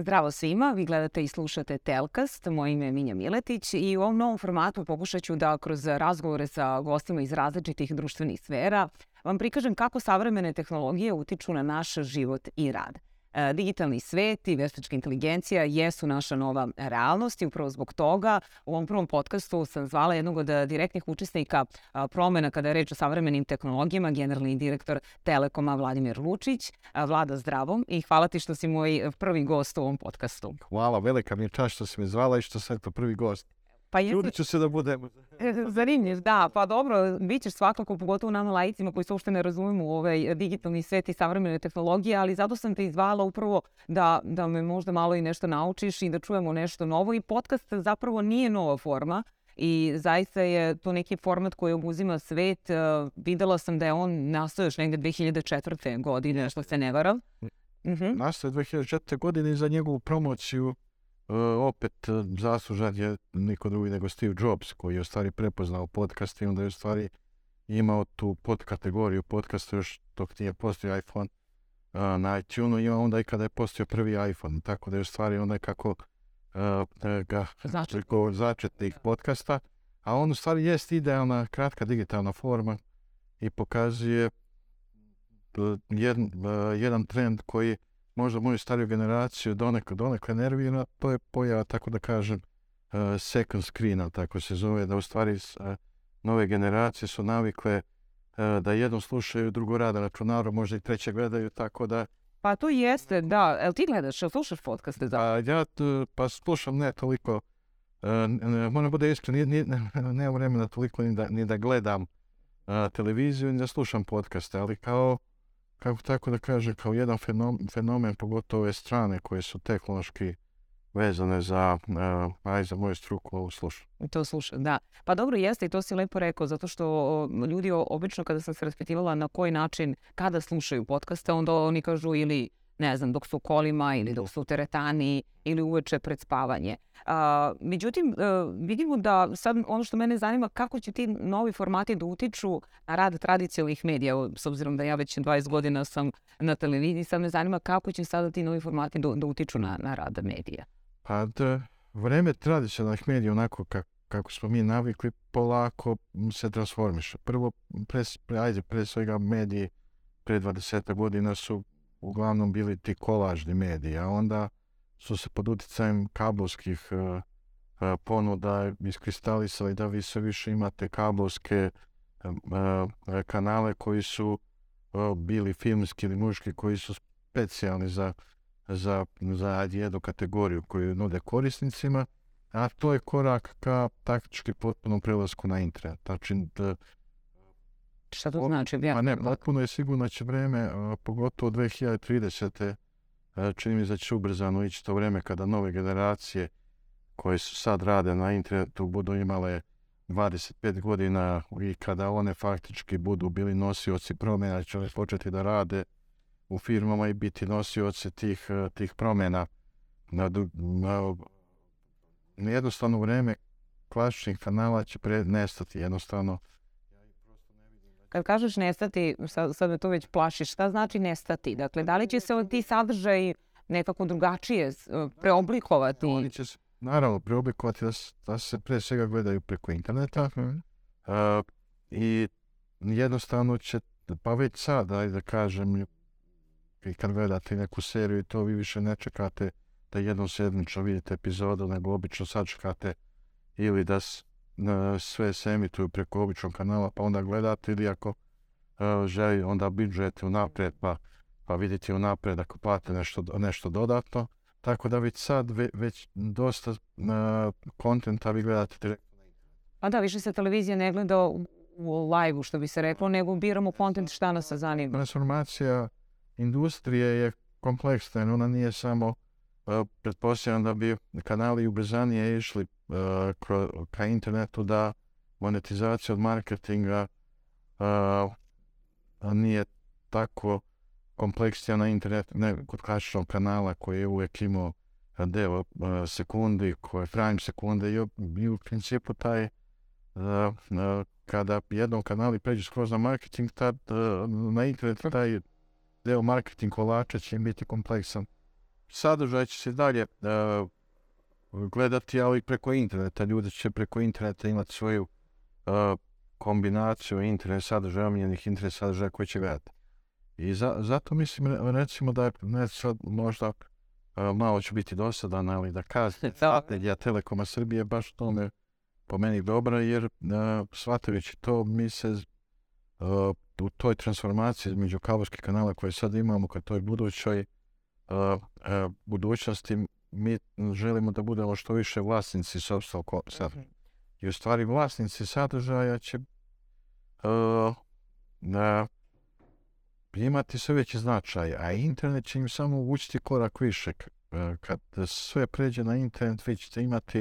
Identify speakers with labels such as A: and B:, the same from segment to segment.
A: Zdravo svima, vi gledate i slušate Telkast, moje ime je Minja Miletić i u ovom novom formatu pokušat ću da kroz razgovore sa gostima iz različitih društvenih sfera vam prikažem kako savremene tehnologije utiču na naš život i rad. E, digitalni svet i veštačka inteligencija jesu naša nova realnost i upravo zbog toga u ovom prvom podcastu sam zvala jednog od direktnih učesnika promena kada je reč o savremenim tehnologijama, generalni direktor Telekoma Vladimir Lučić. Vlada zdravo i hvala ti što si moj prvi gost u ovom podcastu.
B: Hvala, velika mi je čast što si me zvala i što sam to prvi gost. Pa jesi... Trudit ću se da budem.
A: Zanimljiv, da. Pa dobro, bit ćeš svakako, pogotovo nama lajicima koji se uopšte ne razumemo u ovaj digitalni svet i savremene tehnologije, ali zato sam te izvala upravo da, da me možda malo i nešto naučiš i da čujemo nešto novo. I podcast zapravo nije nova forma i zaista je to neki format koji obuzima svet. Uh, videla sam da je on nastao još negde 2004. godine, što se ne varam.
B: Uh -huh. Nastao je 2004. godine i za njegovu promociju E, opet e, zaslužan je niko drugi nego Steve Jobs koji je u stvari prepoznao podcast i onda je u stvari imao tu podkategoriju podcasta još dok nije postao iPhone uh, na iTunes ima onda i kada je postao prvi iPhone. Tako da je u stvari onda kako uh, ga Začetnik. začetnik podcasta. A on u stvari jest idealna kratka digitalna forma i pokazuje jedan, jedan trend koji možda moju stariju generaciju donekle, donekle nervira, to je pojava, tako da kažem, uh, second screen, tako se zove, da u stvari uh, nove generacije su navikle uh, da jednom slušaju, drugo rade računaru, možda i treće gledaju, tako da...
A: Pa to jeste, da. El ti gledaš, el slušaš podcaste? Da?
B: Pa ja pa slušam ne toliko, moram bude iskren, nemam vremena toliko ni da, ni da gledam televiziju, ni da slušam podcaste, ali kao kako tako da kaže, kao jedan fenomen, fenomen pogotovo ove strane koje su tehnološki vezane za, uh, aj za moju struku ovu slušu.
A: To sluša, da. Pa dobro jeste i to si lepo rekao, zato što ljudi obično kada sam se raspitivala na koji način, kada slušaju podcaste, onda oni kažu ili ne znam, dok su u kolima ili dok su u teretani ili uveče pred spavanje. A, međutim, e, vidimo da sad ono što mene zanima kako će ti novi formati da utiču na rad tradicionalnih medija, s obzirom da ja već 20 godina sam na televiziji, sad me zanima kako će sada ti novi formati da, da utiču na, na rad medija.
B: Pa da, vreme tradicionalnih medija onako kako kako smo mi navikli, polako se transformiše. Prvo, pre, ajde, pre svega mediji pre 20 godina su uglavnom bili ti kolažni mediji, a onda su se pod utjecajem kablovskih uh, ponuda iskristalisali da vi sve više imate kablovske uh, kanale koji su bili filmski ili muški, koji su specijalni za, za, za jednu kategoriju koju nude korisnicima, a to je korak ka taktički potpunom prelasku na internet. Znači,
A: Šta to znači?
B: Pa ne, potpuno je sigurno da će vreme, pogotovo 2030. čini mi da će ubrzano ići to vreme kada nove generacije koje su sad rade na internetu budu imale 25 godina i kada one faktički budu bili nosioci promjena, će početi da rade u firmama i biti nosioci tih, tih promjena. Na, na, na jednostavno vreme klasičnih kanala će pre, nestati jednostavno
A: Kad kažeš nestati, sad, sad me to već plaši, šta znači nestati? Dakle, da li će se ti sadržaj nekako drugačije preoblikovati?
B: Oni će se, naravno, preoblikovati da, da se pre svega gledaju preko interneta uh, i jednostavno će, pa već sad, ajde da kažem, i kad gledate neku seriju i to vi više ne čekate da jednom sedmično vidite epizodu, nego obično sad čekate ili da, sve se emituju preko običnog kanala, pa onda gledate ili ako uh, želi, onda bidžujete unaprijed, pa, pa vidite unaprijed ako plate nešto, nešto dodatno. Tako da već sad ve, već dosta uh, kontenta vi gledate direktno.
A: Pa da, više se televizija ne gleda u, u live-u, što bi se reklo, nego biramo kontent šta nas zanima.
B: Transformacija industrije je kompleksna, ona nije samo pretpostavljam da bi kanali ubrzanije išli uh, ka internetu da monetizacija od marketinga uh, nije tako kompleksija na internetu, ne kod klasičnog kanala koji je uvijek imao deo uh, sekundi, koje frame sekunde i, i u principu taj kada jednom kanali pređe skroz na marketing, tad na internetu taj deo marketing kolača će biti kompleksan sadržaj će se dalje uh, gledati, ali preko interneta. Ljudi će preko interneta imati svoju uh, kombinaciju internet sadržaja, omiljenih internet sadržaja koji će gledati. I za, zato mislim, re- recimo da je ne sad možda uh, malo će biti dosadan, ali da kažem, strategija Telekoma Srbije baš tome po meni dobra, jer uh, shvatajući to mi se u toj transformaciji između kabelskih kanala koje sad imamo ka toj budućoj budućnosti mi želimo da budemo što više vlasnici sopstvenog ko- sadržaja. I u stvari vlasnici sadržaja će uh, na, imati sve veći značaj, a internet će im samo uvučiti korak više. Kad sve pređe na internet, vi ćete imati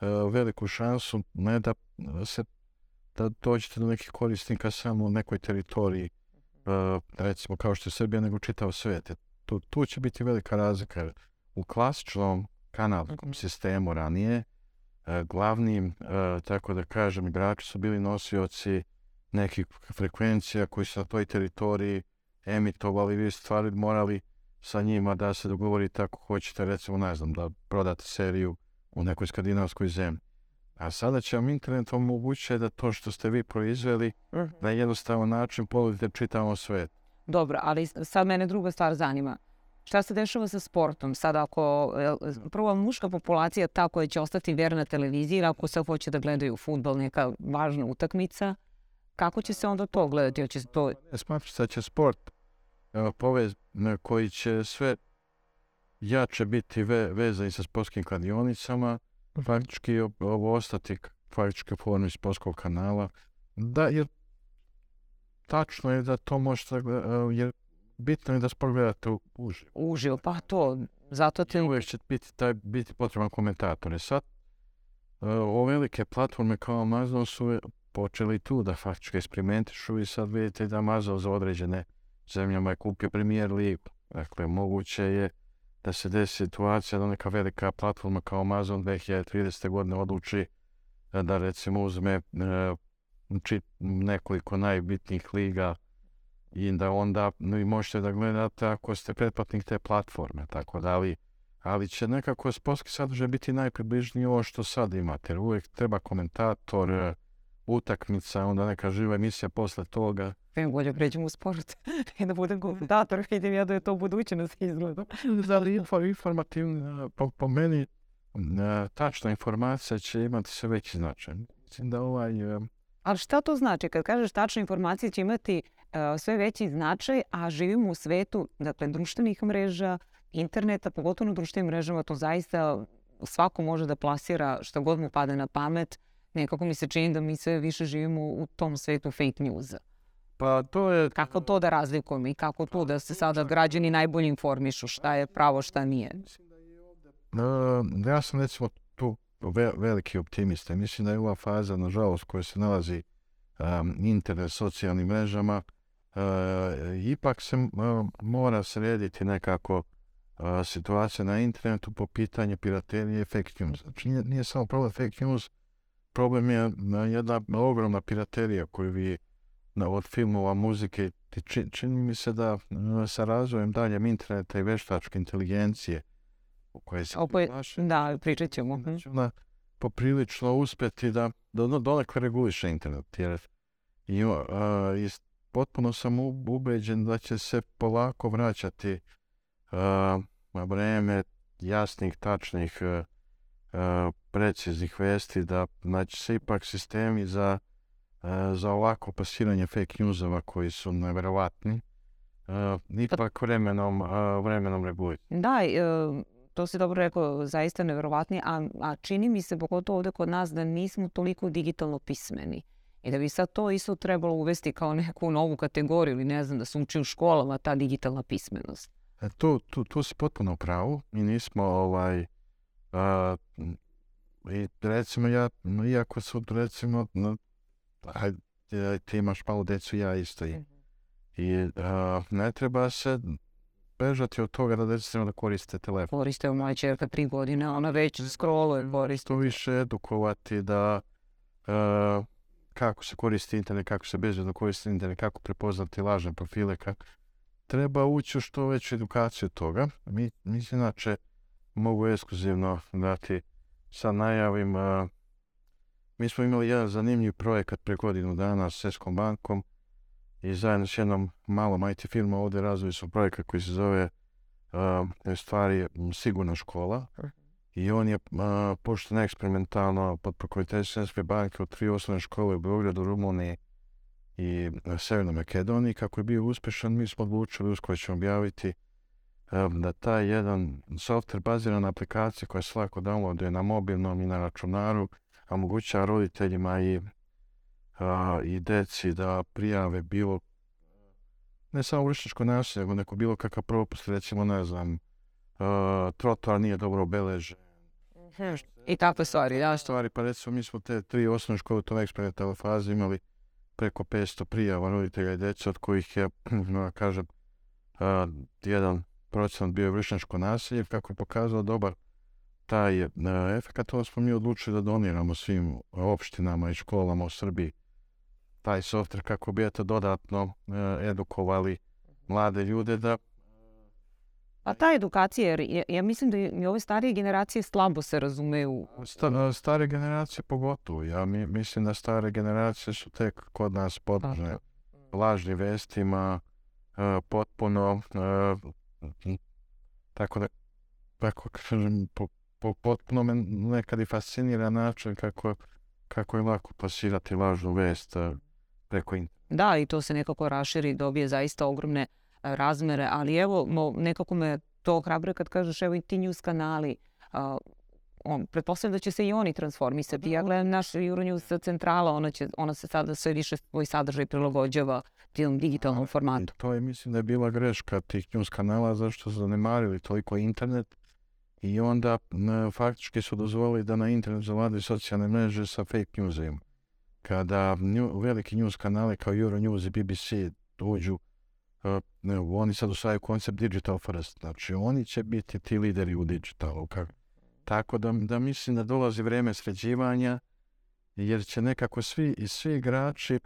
B: uh, veliku šansu ne da se da dođete do nekih korisnika samo u nekoj teritoriji, uh, recimo kao što je Srbija, nego čitav svijet. Tu, tu će biti velika razlika. U klasičnom kanalskom
A: Mhm.
B: sistemu ranije, uh, glavnim, uh, tako da kažem, igrači su bili nosioci nekih frekvencija koji su na toj teritoriji emitovali, vi stvari morali sa njima da se dogovorite ako hoćete, recimo, ne znam, da prodate seriju u nekoj skandinavskoj zemlji. A sada će vam internet omogućiti da to što ste vi proizveli na jednostavan način ponudite čitavom svijetu.
A: Dobro, ali sad mene druga stvar zanima. Šta se dešava sa sportom? Sad ako, prvo muška populacija ta koja će ostati verna televiziji, ako sad hoće da gledaju futbol, neka važna utakmica, kako će se onda to gledati? Hoće se to...
B: Ne smatram se da će sport povez, koji će sve jače biti ve, vezani sa sportskim kladionicama, faktički o- ovo ostati faktički u formi sportskog kanala. Da, jer tačno je da to možete, e, jer bitno je da sport gledate u- uživo.
A: Uživo, pa to, zato te...
B: uvijek će biti, taj, biti potreban komentator. I sad, uh, ove velike platforme kao Amazon su počeli tu da faktički eksperimentišu i sad vidite da Amazon za određene zemljama je kupio Premier League. Dakle, moguće je da se desi situacija da neka velika platforma kao Amazon 2030. godine odluči da recimo uzme či- nekoliko najbitnijih liga i da onda no, i možete da gledate ako ste pretplatnik te platforme, tako da ali, ali će nekako sportski sadržaj biti najpribližniji ovo što sad imate, jer uvijek treba komentator, e, utakmica, onda neka živa emisija posle toga.
A: Ne, bolje pređemo u sport i da budem komentator, vidim ja da je to budućnost izgleda.
B: Ali info, informativno, po, po meni, e, tačna informacija će imati sve veći značaj. Mislim da ovaj, e,
A: Ali šta to znači? Kad kažeš tačna informacija će imati e, sve veći značaj, a živimo u svetu, dakle, društvenih mreža, interneta, pogotovo na društvenim mrežama, to zaista svako može da plasira šta god mu pade na pamet. Nekako mi se čini da mi sve više živimo u tom svetu fake newsa.
B: pa to je
A: Kako to da razlikujemo i kako to da se sada građani najbolje informišu šta je pravo, šta nije?
B: Uh, ja sam recimo ve- veliki optimista. Mislim da je ova faza, nažalost, koja se nalazi um, internet socijalnim mrežama, uh, ipak se uh, mora srediti nekako uh, situacija na internetu po pitanju piraterije fake news. Znači nije, nije samo problem fake news, problem je uh, jedna ogromna piraterija koju vi na, od filmova, muzike, ti či- čini mi se da uh, sa razvojem daljem interneta i veštačke inteligencije u koje se
A: Opet,
B: plaše,
A: da, pričat ćemo. mhm.
B: će ona poprilično uspjeti da, da ono donekle reguliše internet. Jer i, uh, i s- potpuno sam ubeđen da će se polako vraćati na vreme jasnih, tačnih, uh, uh, preciznih vesti, da znači se ipak sistemi za, uh, za ovako pasiranje fake newsova koji su neverovatni, uh, ipak vremenom, vremenom regulišu.
A: Da, e, to si dobro rekao, zaista neverovatni, a, a čini mi se pogotovo ovde kod nas da nismo toliko digitalno pismeni. I da bi sad to isto trebalo uvesti kao neku novu kategoriju ili ne znam da se uči u školama ta digitalna pismenost.
B: E, Tu, tu, tu si potpuno u pravu. Mi nismo ovaj... A, I recimo ja, iako su recimo... No, aj, ti- imaš malo decu, ja isto. I, i a, ne treba se bežati od toga da deca da koriste telefon.
A: Koriste moja čerka tri godine, ona već scrolluje, koristi.
B: To više edukovati da a, kako se koristi internet, kako se bezbedno koristi internet, kako prepoznati lažne profile, kako, treba ući u što veću edukaciju toga. Mi, mi se inače mogu ekskluzivno dati sad najavim. a, mi smo imali jedan zanimljiv projekat pre godinu dana s Eskom bankom i zajedno s jednom malom IT firmom ovdje razvili smo projekat koji se zove a, u stvari sigurna škola i on je a, pošto eksperimentalno pod pokroviteljstvom Svjetske banke u tri osnovne škole u Beogradu, Rumuniji i a, Severnoj Makedoniji. Kako je bio uspješan, mi smo odlučili, uskoro ćemo objaviti a, da taj jedan software baziran na aplikaciji koja se lako downloaduje na mobilnom i na računaru, omogućava roditeljima i, a, i deci da prijave bilo ne samo vršnjačko nasilje, nego neko bilo kakav propust, recimo, ne znam, uh, trotoar nije dobro obeležen.
A: I takve stvari, da.
B: Stvari, pa recimo mi smo te tri osnovne škole u toj eksperimentalnoj fazi imali preko 500 prijava roditelja i djece, od kojih je, no, kažem, uh, jedan procent bio vršnjačko nasilje, kako je pokazao dobar taj uh, efekt, to smo mi odlučili da doniramo svim opštinama i školama u Srbiji taj softver kako bi eto dodatno uh, edukovali mlade ljude da
A: A ta edukacija, jer ja, mislim da i ove starije generacije slabo se razumeju.
B: Sta, stare generacije pogotovo. Ja mi, mislim da stare generacije su tek kod nas podložne lažnim vestima, uh, potpuno tako da kako kažem, po, po, potpuno me nekad i fascinira način kako, kako je lako plasirati lažnu vest preko interneta.
A: Da, i to se nekako raširi, dobije zaista ogromne a, razmere, ali evo, nekako me to hrabre kad kažeš, evo i ti news kanali, a, on, pretpostavljam da će se i oni transformisati. Ja gledam naš Euronews centrala, ona, će, ona se sada sve više svoj sadržaj prilagođava tom digitalnom formatu.
B: I to je, mislim da je bila greška tih news kanala zašto su zanemarili toliko internet i onda ne, faktički su dozvolili da na internet zavladaju socijalne mreže sa fake newsima. Kada nju, veliki news kanali kao Euronews i BBC uh, ne, oni sad usvajaju koncept digital first, znači oni će biti ti lideri u digitalu. Tako da, da mislim da dolazi vreme sređivanja, jer će nekako svi i svi igrači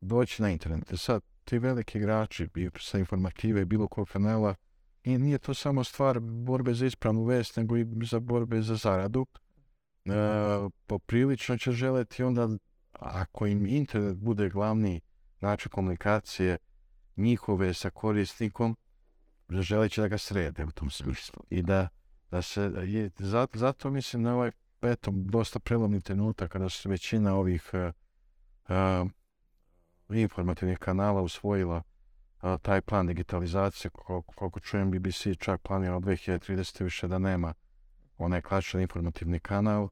B: doći na internet. E Sad, ti veliki igrači sa informative bilo kog kanala, i nije to samo stvar borbe za ispravnu vest, nego i za borbe za zaradu. E, poprilično će želeti onda, ako im internet bude glavni način komunikacije njihove sa korisnikom, želit će da ga srede u tom smislu. I da, da se, je, zato, zato mislim na ovaj eto, dosta prelomni trenutak kada se većina ovih uh, uh, informativnih kanala usvojila taj plan digitalizacije, koliko, koliko čujem BBC čak planira od 2030. više da nema onaj klasičan informativni kanal,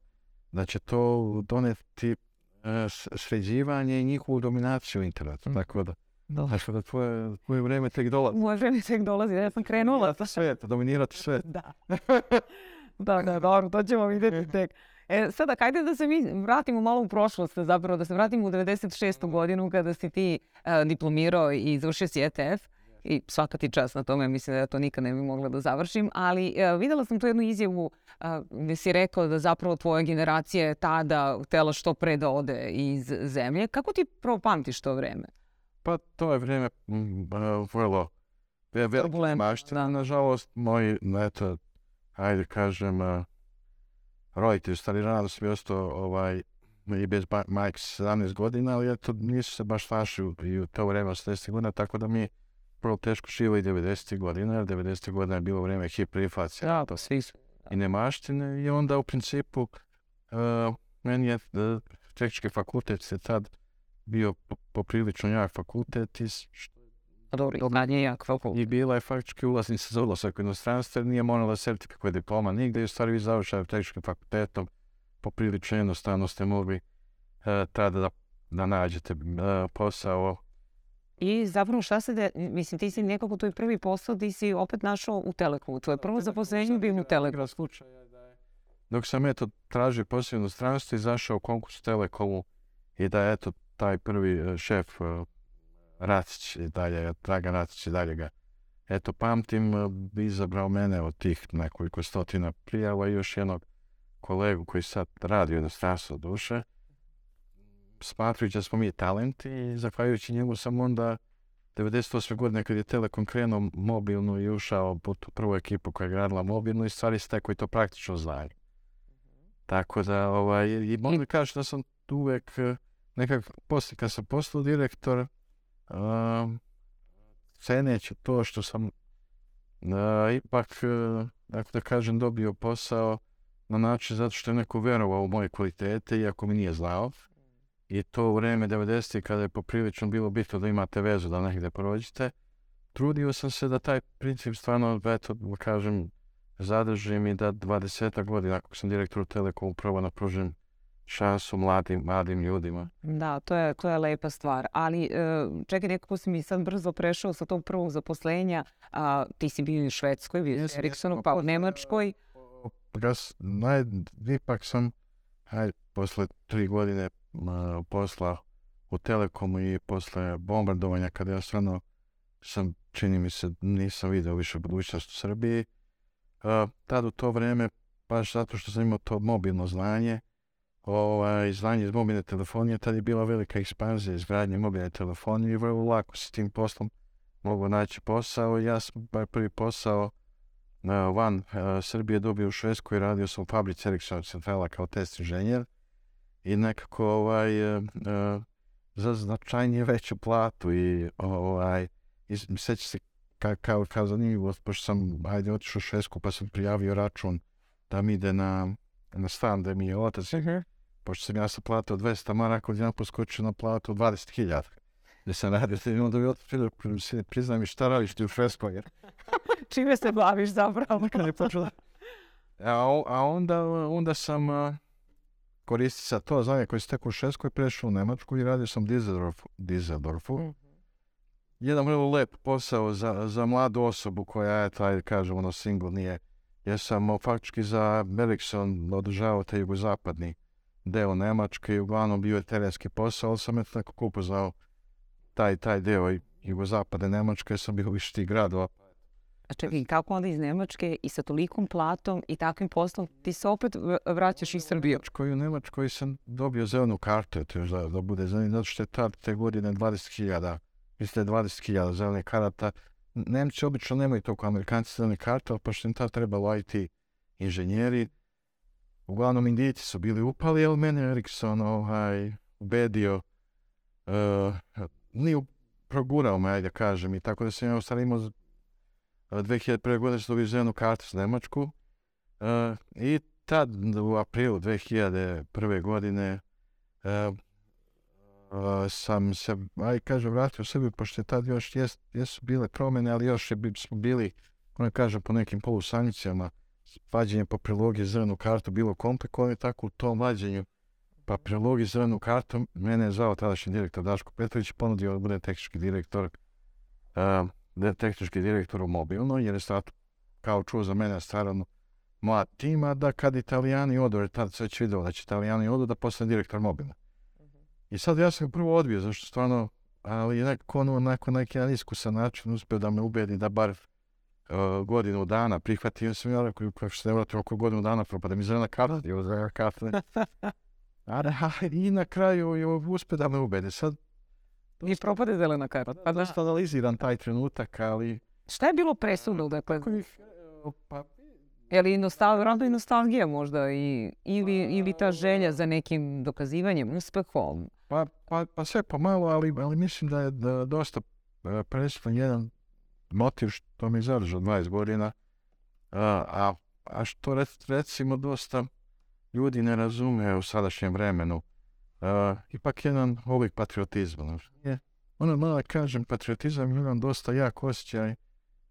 B: da će to doneti uh, sređivanje i njihovu dominaciju interneta. Mm. Tako da,
A: Da.
B: Tako da tvoje, tvoje vreme tek dolazi.
A: Moje vreme tek dolazi, ja sam krenula.
B: Dominirati svet, dominirati svet.
A: Da. da, da, dobro, to ćemo vidjeti tek. E, sada, hajde da se mi vratimo malo u prošlost, zapravo da se vratimo u 96. godinu kada si ti uh, diplomirao i završio si ETF i svaka ti čast na tome, mislim da ja to nikad ne bi mogla da završim, ali uh, videla sam tu jednu izjavu uh, gdje si rekao da zapravo tvoja generacija je tada htjela što pre da ode iz zemlje. Kako ti prvo pamtiš to vreme?
B: Pa to je vrijeme mm, vrlo ve- velike maština. Nažalost, moji, eto, ajde kažem, uh, roditelji, stari rano sam ostao ovaj, i bez majke sa 17 godina, ali eto, nisu se baš snašli i u to vrijeme 80 godina, tako da mi vrlo teško živio i 90 godina, jer 90 godina je bilo vrijeme hiperinflacije
A: Ja, to svi su.
B: i nemaštine i onda u principu uh, meni je uh, tehnički fakultet se tad bio po- poprilično jak fakultet i, s-
A: A dobro, i dalje je jak fakultet.
B: i bila je faktički ulaznica za ulazak u inostranstvo jer nije morala sertifikuje diploma nigde i u stvari vi završali tehničkim fakultetom poprilično jednostavno ste mogli uh, tada da, da nađete posao
A: I zapravo šta se de... Mislim, ti si nekako tvoj prvi posao, ti si opet našao u Telekomu. Tvoje prvo zaposlenje bilo u Telekomu.
B: slučaja da je... Dok sam eto tražio posao u inostranstvu, izašao u konkurs Telekomu i da je eto taj prvi e, šef e, Racić i dalje, Dragan Racić i dalje ga eto pamtim, e, bi izabrao mene od tih nekoliko stotina prijava i još jednog kolegu koji sad radi u inostranstvu duše. Smatrujući da smo mi talenti i zahvaljujući njemu sam onda 98. godine kad je Telekom krenuo mobilnu i ušao po tu prvu ekipu koja je gradila mobilnu i stvari stekao i to praktično znanje. Tako da, ovaj, i mogu kažem da sam tu uvek eh, nekak, poslije kad sam postao direktor, um, ceneći to što sam uh, ipak, uh, tako da kažem, dobio posao na način zato što je neko verovao u moje kvalitete, iako mi nije znao. I to u vreme 90. kada je poprilično bilo bitno da imate vezu da negdje prođete. Trudio sam se da taj princip stvarno, eto, kažem, zadržim i da 20 godina, ako sam direktor Telekom, upravo napružim šansu mladim, mladim ljudima.
A: Da, to je, to je lepa stvar. Ali e, čekaj, nekako si mi sad brzo prešao sa tog prvog zaposlenja. A, ti si bio u Švedskoj, bio u Ericssonu, pa u Nemačkoj.
B: Gas, naj, ipak sam, hajde, posle tri godine posla u Telekomu i posle bombardovanja, kada ja stvarno sam, čini mi se, nisam vidio više budućnost u Srbiji. Tad u to vreme, baš zato što sam imao to mobilno znanje, ovaj, znanje iz mobilne telefonije, tad je bila velika ekspanzija izgradnje mobilne telefonije i vrlo lako s tim poslom mogu naći posao. Ja sam bar prvi posao na van uh, Srbije dobio u Švedskoj, radio sam u fabrici Ericsson centrala kao test inženjer i nekako ovaj, uh, uh, za značajnije veću platu i ovaj, i s- sjeća se ka, kao, kao zanimljivost, pošto sam ajde otišao u Švedsku pa sam prijavio račun da mi ide na, na stan da mi je otac, pošto sam ja sa platu od 200 maraka odjedan poskočio na platu od 20.000 gdje sam radio, i onda bi otac pitao, "Sine, priznaj mi šta radiš ti u Švedskoj, jer
A: Čime se baviš zapravo?
B: kad je počela. A, a onda, onda sam koristi sa to znanje koje stekao u Švedskoj, prešao u Nemačku i radio sam u Düsseldorfu. Düsseldorfu.
A: Mhm.
B: Jedan vrlo lep posao za, za mladu osobu koja je, taj, kažem, ono, single nije. Ja sam faktički za Ericsson održavao taj jugozapadni deo Nemačke i uglavnom bio je terenski posao, ali sam eto nekako upoznao taj, taj deo jugozapadne Nemačke, sam bio više tih gradova.
A: A čekaj, kako onda iz Nemačke i sa tolikom platom i takvim poslom ti se opet vraćaš iz Srbije?
B: Nemačkoj, u Nemačkoj sam dobio zelenu kartu, eto još da, da bude zanimljivo, zato što je tad te godine 20.000, mislim da je 20.000 zelenih karata. Nemci obično nemaju toliko Amerikanci zelene karte, ali pošto im tad trebalo IT inženjeri, uglavnom Indijci su bili upali, ali mene je Ericsson ovaj, ubedio, uh, nije u- progurao me, ajde kažem, i tako da sam ja u imao 2001. godine sam dobio zelenu kartu s Nemačku uh, i tad u aprilu 2001. godine uh, sam se, aj kaže, vratio Srbiju, pošto je tad još jes, jesu bile promjene, ali još je, bi- smo bili, ono kažem, po nekim polusanicama, vađenje po prilogi zelenu kartu bilo komplikovano i tako u tom vađenju pa prilogi zelenu kartu, mene je zvao tadašnji direktor Daško Petrović ponudio da bude tehnički direktor da tehnički direktor u mobilno, jer je sad kao čuo za mene stvarno mlad tima, da kad italijani odu, jer tad se već vidio da će italijani odu, da postane direktor mobilna. I sad ja sam prvo odbio, zašto stvarno, ali nekako ono, nakon neki jedan iskusan način uspio da me ubedi da bar uh, godinu dana prihvatio sam ja rekao, kako se ne vrati oko godinu dana propada mi zelena karta, je zelena karta. A, da, I na kraju je uspio da me ubede. Sad,
A: I propade zelena karta.
B: pa
A: Pa da.
B: dosta analiziram taj trenutak, ali...
A: Šta je bilo presudno? Dakle,
B: e, pa,
A: je li nostal, i nostalgija možda i, ili, ili ta želja za nekim dokazivanjem, uspehom?
B: pa, pa, pa sve pomalo, ali, ali mislim da je da, dosta e, presudan jedan motiv što mi zadržao 20 godina, a, a, a što rec- recimo dosta ljudi ne razume u sadašnjem vremenu. A, ipak jedan oblik patriotizma. znaš. Je, ono malo da kažem, patriotizam je jedan dosta jak osjećaj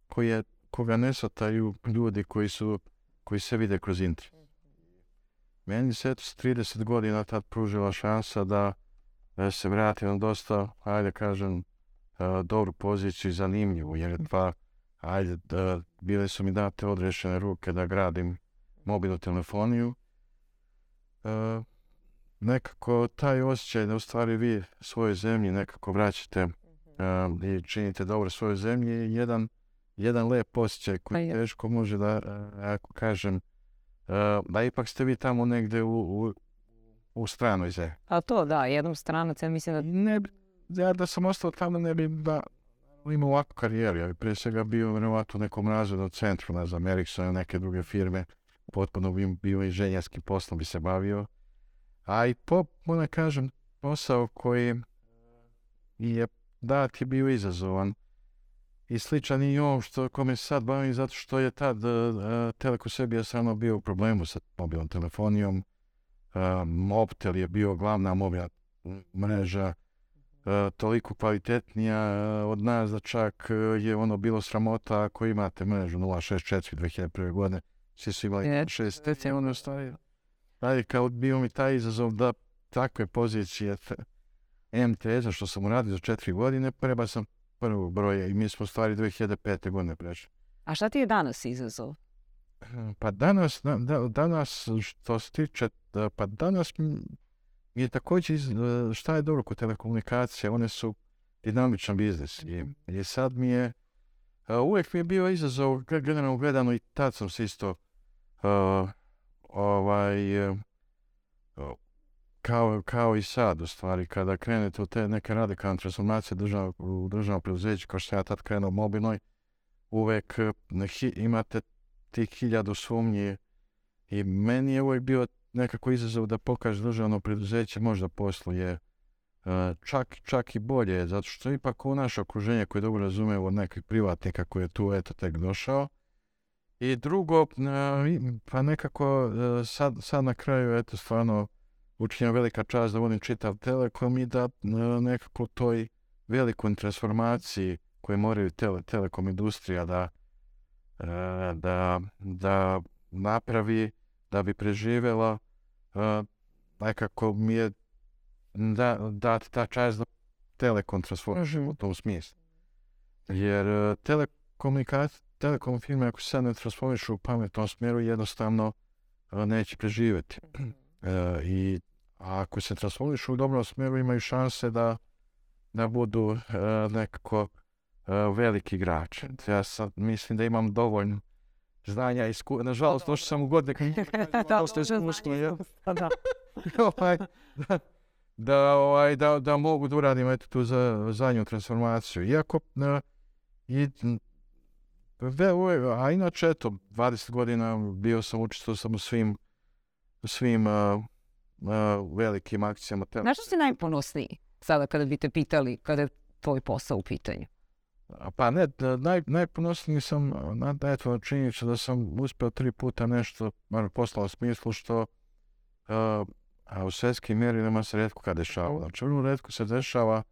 B: koji je, koga ne shvataju ljudi koji su koji se vide kroz internet. Meni se eto s 30 godina tad pružila šansa da, da se vratim na dosta, ajde kažem, a, dobru poziciju i zanimljivu, jer je dva, ajde, da, bile su mi date odrešene ruke da gradim mobilnu telefoniju. A, nekako taj osjećaj da u stvari vi svojoj zemlji nekako vraćate a, i činite dobro svojoj zemlji je jedan, jedan lep osjećaj
A: Pa
B: koji
A: je.
B: teško može da, a, ako kažem, a, da ipak ste vi tamo negde u, u, u stranoj zemlji.
A: A to da, jednom stranac, ja mislim da...
B: Ne, ja da sam ostao tamo ne bi da, imao ovakvu karijeru. Ja bi prije svega bio vjerovatno u nekom razrednom centru, ne znam, Ericsson ili neke druge firme. Potpuno bi bio inženjerskim poslom bi se bavio. A i po, moram kažem, posao koji je dat je bio izazovan. I sličan i ovom što kome se sad bavim, zato što je tad uh, Teleko Srbija stvarno bio u problemu sa mobilnom telefonijom. Uh, Mobtel je bio glavna mobilna mreža, uh, toliko kvalitetnija od nas da čak je ono bilo sramota ako imate mrežu 064 2001. godine. Svi su imali
A: Je,
B: 6 ono stvari. Radi kao bio mi taj izazov da takve pozicije MTS-a što sam uradio za četiri godine, preba sam prvog broja i mi smo stvari 2005. godine prešli.
A: A šta ti je danas izazov?
B: Pa danas, da, da- danas što se tiče, pa danas je također, iz- e, šta je dobro kod telekomunikacije, one su dinamičan biznis i, i sad mi je, e, uvijek mi je bio izazov, ge- generalno gledano i tad sam se isto, e, ovaj, e, o, kao, kao i sad, u stvari, kada krenete u te neke radikalne transformacije držav, u državnom preduzeću, kao što ja tad krenuo mobilnoj, uvek e, hi- imate tih hiljadu sumnji i meni je uvijek bio nekako izazov da pokaže državno preduzeće možda posluje e, čak, čak i bolje, zato što ipak u naše okruženje koje dobro razume od nekih privatnika koji je tu eto tek došao. I drugo, e, pa nekako e, sad, sad na kraju eto stvarno učinjena velika čast da vodim čitav Telekom i da e, nekako toj velikoj transformaciji koje moraju tele, telekom industrija da, da, da napravi da bi preživjela nekako mi je da, dati ta čast da telekom transformišem u tom smislu. Jer telekomunikacija, telekom firme ako se sad ne transformišu u pametnom smjeru jednostavno e, neće preživjeti. E, I ako se transformišu u dobrom smjeru imaju šanse da, da budu e, nekako e, veliki igrač. Ja sad mislim da imam dovoljno znanja i iskustva. Nažalost, došao sam u godine kad
A: Da,
B: dosta iskustva, ja.
A: Da.
B: ovaj, da, da, ovaj, da, da mogu da uradim eto tu za zadnju transformaciju. Iako, i, ve, ove- a inače, eto, 20 godina bio sam, učestvovao sam u svim, u svim a, a, velikim akcijama. Te-
A: Na što si najponosniji sada kada bi te pitali kada je tvoj posao u pitanju?
B: Pa ne, da, naj, najponosniji sam na eto, činjenicu da sam uspio tri puta nešto, bar poslao smislu što a, a u svjetskim mjerilima se rijetko kad dešava. Znači, vrlo rijetko se dešava da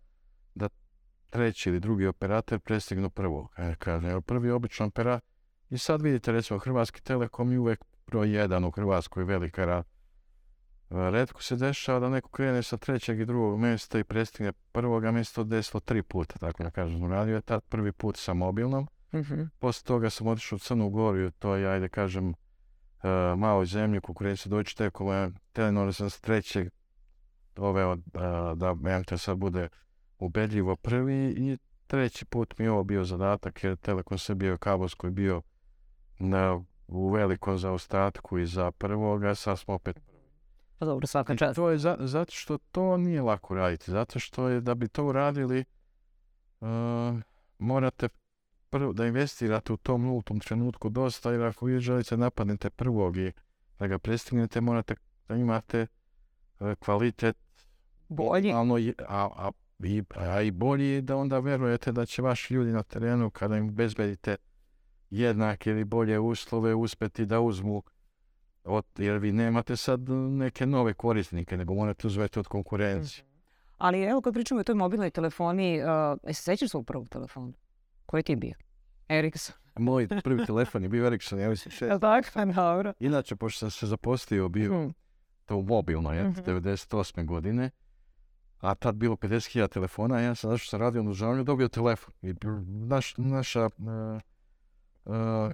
B: treći ili drugi operator prestignu prvog. E, kažem, jer prvi je obično operator. I sad vidite, recimo, Hrvatski Telekom je uvijek broj jedan u Hrvatskoj, velika ra. Redko se dešava da neko krene sa trećeg i drugog mjesta i prestigne prvoga mjesta desilo tri puta, tako da kažem. Radio je tad prvi put sa mobilnom, poslije toga sam otišao u Crnu Goru i u toj, ajde kažem, uh, maloj zemlji, konkurenciju Deutsche Telekoma, Telenor sam s trećeg doveo uh, da Mjangter sad bude ubedljivo prvi i treći put mi je ovo bio zadatak jer Telekom se bio kabelsko je bio na, u velikom zaostatku i za prvoga, sad smo opet
A: Pa dobro, svaka čast.
B: to je za, zato što to nije lako raditi. Zato što je da bi to uradili uh, morate prvo da investirate u tom nultom trenutku dosta jer ako vi želite napadnete prvog i da ga prestignete morate da imate uh, kvalitet
A: Bolji.
B: a, a, i, a i bolji je da onda verujete da će vaši ljudi na terenu kada im bezbedite jednake ili bolje uslove uspjeti da uzmu od, jer vi nemate sad neke nove korisnike, nego morate uzeti od konkurencije.
A: Ali evo kad pričamo o toj mobilnoj telefoniji, uh, se sećaš svog prvog telefona? Koji ti je bio? Ericsson.
B: Moj prvi telefon je bio Ericsson, ja mislim šest.
A: Tako? Pa dobro.
B: Inače, pošto sam se zaposlio, bio
A: Mhm.
B: to mobilno, je,
A: Mhm.
B: 98. godine, a tad bilo 50.000 telefona, ja sam, zato što sam radio na dobio telefon. I naš, naša uh, uh,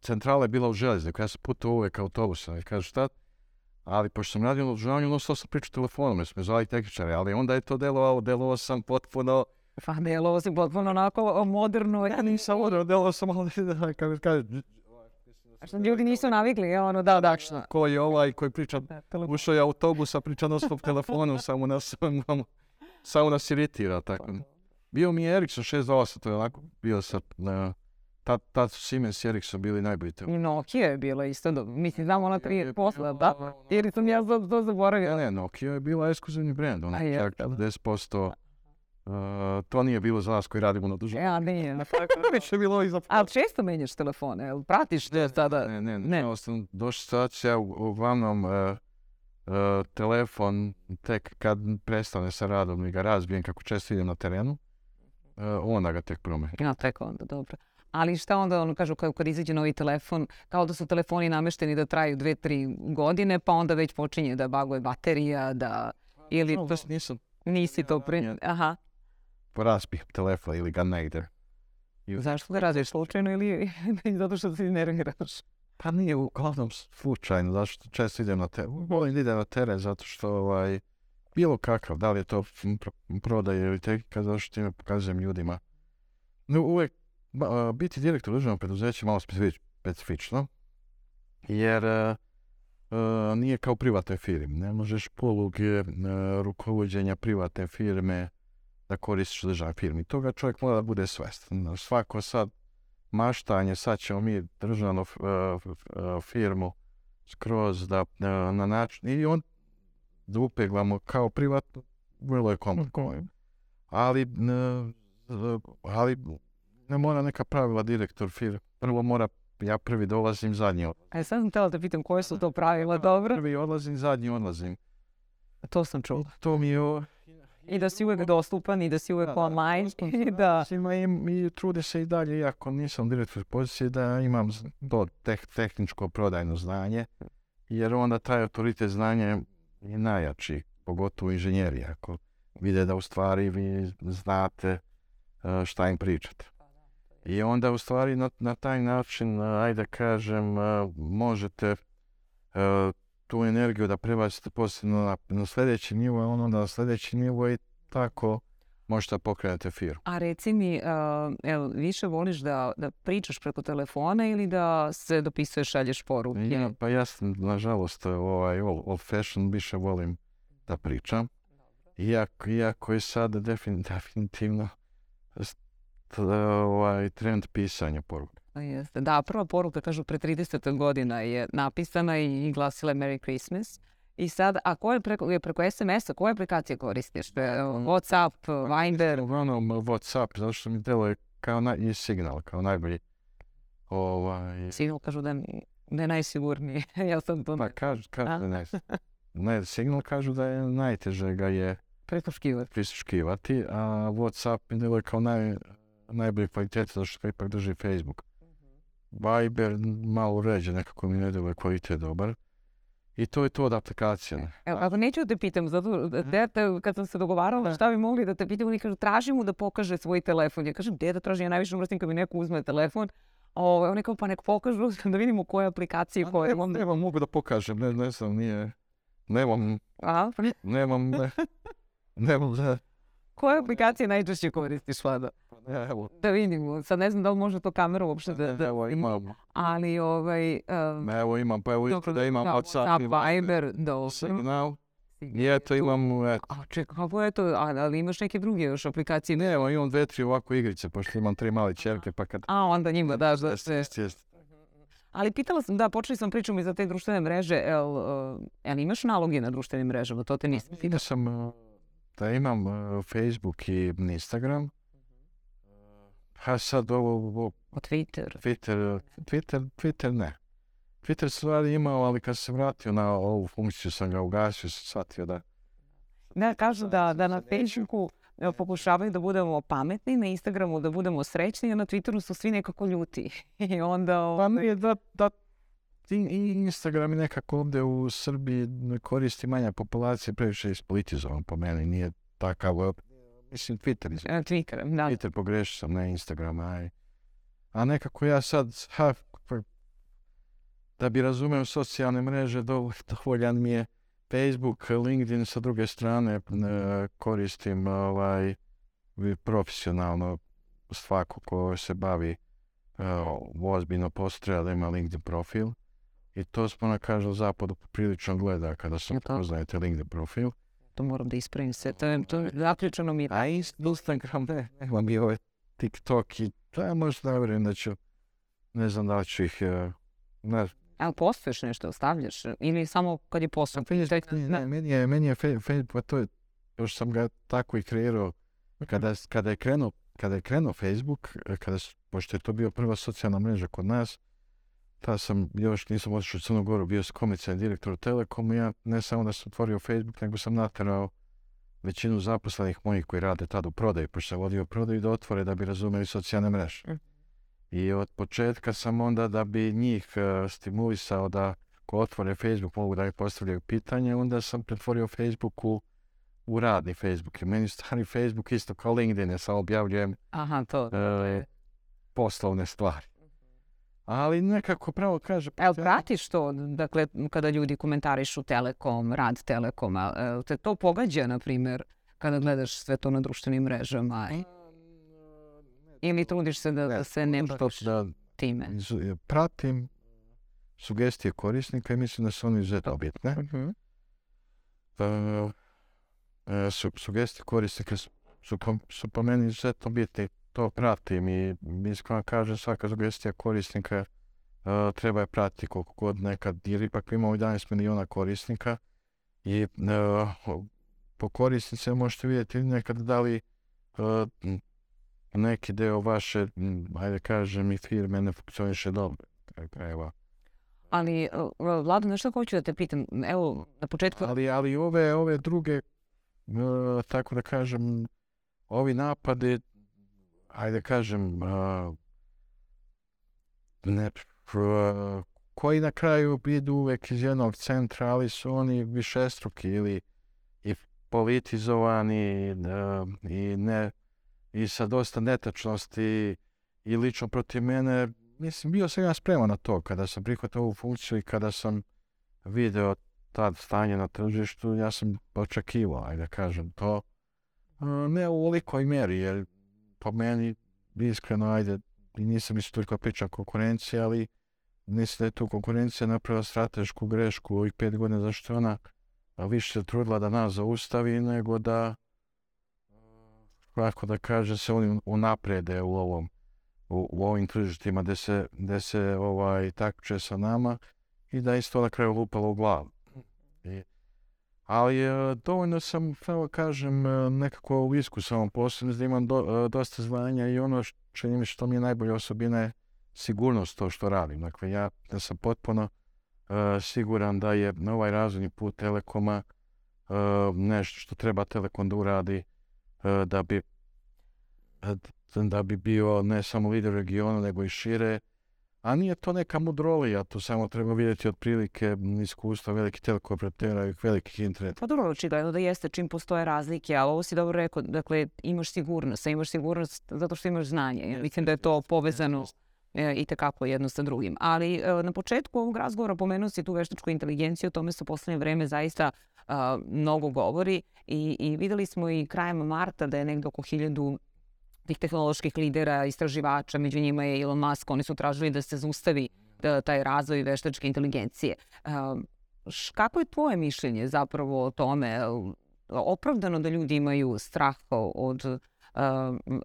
B: centrala je bila u željezniku, ja sam putovao uvijek autobusom, i kaže šta, ali pošto sam radio na održavanju, non stop sam pričao telefonom, jer smo zvali tehničari, ali onda je to delovalo, delovao sam potpuno,
A: Pa delo si potpuno onako moderno.
B: ja nisam odao, delovao sam, ali kako kaže,
A: a što ljudi nisu navikli, je ono, da, da.
B: Ko je ovaj koji priča, ušao je autobus, a priča non stop telefonu, samo nas, samo nas iritira, tako. Bio mi je Ericsson 628, to je onako bio sa, na, ta, tad Siemens i Ericsson bili najbolji telefoni.
A: I Nokia je bila isto, do, mislim, znam ona
B: tri
A: posla, da,
B: ono.
A: jer sam ja to zaboravio.
B: Ne, ne, Nokia je bila ekskluzivni brand,
A: ona
B: čak 10% Uh, to nije bilo za nas koji radimo na dužem.
A: Ja, nije. na
B: Već je bilo i za
A: Ali često menjaš telefone, jel pratiš to sada?
B: Ne, ne,
A: Ne.
B: ne. Došao situacija, u- uglavnom uh, uh, telefon tek kad prestane sa radom i ga razbijem kako često idem na terenu, onda ga tek promenim.
A: Ja, tek onda, dobro. Ali šta onda, ono kažu, kad, kad izađe novi telefon, kao da su telefoni namešteni da traju dve, tri godine, pa onda već počinje da baguje baterija, da... Ili to,
B: Nažalost, nisam
A: nisi to pri...
B: ranije-
A: Aha.
B: Poraspih telefon ili ga negdje. I-
A: Zašto ga radiš slučajno ili zato što se nerviraš?
B: Pa nije uglavnom slučajno, zašto često idem na teren. Volim da idem na teren zato što ovaj, bilo kakav, da li je to prodaje ili tehnika, zato što time pokazujem ljudima. No, uvijek ba- biti direktor državnog preduzeća je malo specifič- specifično, jer e, nije kao privatnoj firmi. Ne možeš poluge e, rukovođenja privatne firme da koristiš u državnoj firmi. Toga čovjek mora da bude svestan. Svako sad maštanje, sad ćemo mi državnu e, e, firmu skroz da e, na način, i on da upeglamo kao privatno, vrlo je komplikovano. Ali, ali ne mora neka pravila direktor firme. Prvo mora, ja prvi dolazim, zadnji odlazim.
A: E, sad sam htjela da pitam koje su to pravila, dobro?
B: Prvi odlazim, zadnji odlazim.
A: To sam čula.
B: To mi je
A: I da si uvijek dostupan i da si uvijek
B: Da, da,
A: online. da,
B: svima i, i trude se i dalje, iako nisam direktor pozicije, da imam to teh- tehničko prodajno znanje, jer onda taj autoritet znanja je najjači, pogotovo inženjeri, ako vide da u stvari vi znate e, šta im pričate. I onda u stvari na, na taj način, e, ajde da kažem, e, možete tu energiju da prebacite posebno na, na sljedeći nivo, a onda na sljedeći nivo i tako možete pokrenuti firmu.
A: a reci mi, uh, jel više voliš da, da pričaš preko telefona ili da se dopisuješ, šalješ poruke?
B: Ja, pa ja sam, nažalost, ovaj, old, old fashion više volim da pričam. Iako, iako je defin, definitivno st- ovaj, trend pisanja poruka.
A: Pa Jeste. Da, prva poruka, kažu, pre 30 godina je napisana i glasila je Merry Christmas. I sad, a koje preko, je preko SMS-a, koje aplikacije koristiš? E, Whatsapp, Viber?
B: Uglavnom Whatsapp, zato što mi deluje kao naj, i signal, kao najbolji. Ovaj,
A: Signal kažu da, je najsigurniji. ja sam to
B: pa kažu, kažu
A: A?
B: da ne, ne, signal kažu da je najteže ga je
A: prisluškivati.
B: prisluškivati, a Whatsapp mi deluje kao naj, najbolje kvalitete, zato što ga ipak drži Facebook. Viber malo uređen, nekako mi ne deluje kvalitet dobar. I to je to od aplikacije. ne.
A: Evo, ako neću da te pitam, zato da dete, kad sam se dogovarala šta bi mogli da te pitam, oni kažu traži mu da pokaže svoj telefon. Ja kažem, gdje da tražim, ja najviše mrzim kad mi neko uzme telefon. Ovo, oni kao, pa nek pokažu da vidimo koje aplikacije koje.
B: Nemam, nemam, mogu da pokažem, ne, ne znam, nije, nemam,
A: A,
B: nemam, ne, nemam, ne,
A: koje aplikacije najčešće koristiš, Vlada?
B: evo,
A: Da vidimo, sad ne znam da li može to kamera uopšte da, da
B: evo imam,
A: ali ovaj... um,
B: evo imam, pa evo
A: dobro,
B: da imam
A: da,
B: WhatsApp, i
A: Viber, dobro.
B: Signal, i eto imam, eto,
A: A čekaj, kako je to, ali imaš neke druge još aplikacije?
B: ne, evo imam dve, tri ovako igrice, pošto imam tri male čerke, pa kad...
A: A, onda njima daš da se...
B: jest, jest.
A: Ali pitala sam, da, počeli sam pričom i za te društvene mreže, jel, uh, jel imaš naloge na društvenim mrežama, to te nisam
B: Vidio sam uh, da imam uh, Facebook i Instagram. A sad ovo, ovo
A: O Twitter.
B: Twitter, Twitter, Twitter ne. Twitter stvari imao, ali kad sam se vratio na ovu funkciju sam ga ugasio, sam shvatio da...
A: Da, kažu da, da na. Facebooku pokušavaju da budemo pametni, na Instagramu da budemo srećni, a na Twitteru su svi nekako ljuti. I onda...
B: Pa
A: ovaj,
B: nije da, da Instagram je nekako ovdje u Srbiji koristi manja populacija, previše ispolitizovan po meni, nije takav, mislim Twitter, iz-
A: Twitter, da.
B: Twitter pogrešio sam, ne Instagram, aj. A nekako ja sad, ha, da bi razumio socijalne mreže, dov- dovoljan mi je Facebook, LinkedIn sa druge strane e, koristim ovaj, profesionalno svako ko se bavi e, ozbiljno postoja da ima LinkedIn profil. I to smo na kažu zapadu poprilično gleda kada se
A: Je
B: poznajete LinkedIn profil.
A: To moram da ispravim se. To je, to je zaključeno mi je.
B: A Instagram, ne, nema mi ovaj TikTok i to ja možda ne vjerujem da ću, ne znam da li ću ih, e, ne,
A: Ali postuješ nešto, stavljaš? Ili samo kad je postoje?
B: ne, meni je, meni je Fe- Facebook, pa to je, još sam ga tako i kreirao, kada, kada je krenuo, kada je krenuo Facebook, e, kada, pošto je to bio prva socijalna mreža kod nas, ta sam, još nisam otišao u Crnu Goru, bio sam komercijalni direktor u Telekomu, ja ne samo da sam otvorio Facebook, nego sam naterao većinu zaposlenih mojih koji rade tad u prodaju, pošto sam vodio prodaju, da otvore da bi razumeli socijalne mreže.
A: Mhm.
B: I od početka sam onda da bi njih e, stimulisao da ko otvore Facebook mogu da mi postavljaju pitanje, onda sam pretvorio Facebook u, u radni Facebook. I meni stari Facebook isto kao LinkedIn, ja samo objavljujem
A: Aha, to.
B: e, poslovne stvari. Ali nekako pravo kaže...
A: Evo, pratiš to, dakle, kada ljudi komentarišu Telekom, rad Telekoma, te to pogađa, na primjer, kada gledaš sve to na društvenim mrežama ili trudiš se da, da se ne baviš
B: da
A: time?
B: pratim sugestije korisnika i mislim da su oni izuzetno bitne.
A: Mhm.
B: E, e, su, sugestije korisnika su, su, po, su po meni izuzetno bitni. To pratim i iskreno kažem svaka sugestija korisnika e, treba je pratiti koliko god nekad, jer ipak imamo 11 miliona korisnika i e, po korisnicima možete vidjeti nekad da li m, neki deo vaše, ajde kažem, i firme ne funkcioniše dobro. Krajeva.
A: Ali, Vlado, nešto hoću da te pitam. Evo, na početku...
B: Ali, ali ove, ove druge, tako da kažem, ovi napadi, ajde kažem, a, ne, a, koji na kraju idu uvek iz jednog centra, ali su oni višestruki ili i politizovani i ne i sa dosta netačnosti i lično protiv mene. Mislim, bio sam ja spreman na to kada sam prihvatio ovu funkciju i kada sam video tad stanje na tržištu, ja sam očekivao, ajde kažem to. Ne u ovolikoj mjeri, jer po meni, iskreno, ajde, nisam isto toliko pričao o konkurenciji, ali mislim da je tu konkurencija napravila stratešku grešku ovih pet godina, zašto je ona više se trudila da nas zaustavi nego da kako da kaže se oni unaprede u ovom u, u ovim tržištima gde se, gde se ovaj takmiče sa nama i da isto na kraju lupalo u glavu. I, ali e, dovoljno sam, pravo kažem, e, nekako u poslu, da imam do- e, dosta znanja i ono š- čini mi što mi je najbolja osobina je sigurnost to što radim. Dakle, ja sam potpuno e, siguran da je na ovaj razvojni put Telekoma e, nešto što treba Telekom da uradi e, da bi da bi bio ne samo lider u regionu, nego i šire. A nije to neka mudrolija, to samo treba vidjeti otprilike iskustva velikih telekoperatera i velikih internet.
A: Pa dobro, očigledno da jeste čim postoje razlike, ali ovo si dobro rekao, dakle, imaš sigurnost, a imaš sigurnost zato što imaš znanje. Ja mislim da je to povezano e, i tekako jedno sa drugim. Ali e, na početku ovog razgovora pomenuo si tu veštačku inteligenciju, o tome se u poslednje vreme zaista a, mnogo govori i, i videli smo i krajem marta da je negdje oko hiljadu tih tehnoloških lidera, istraživača, među njima je Elon Musk, oni su tražili da se zaustavi e, taj razvoj veštačke inteligencije. Š- kako je tvoje mišljenje zapravo o tome? Opravdano da ljudi imaju strah od e,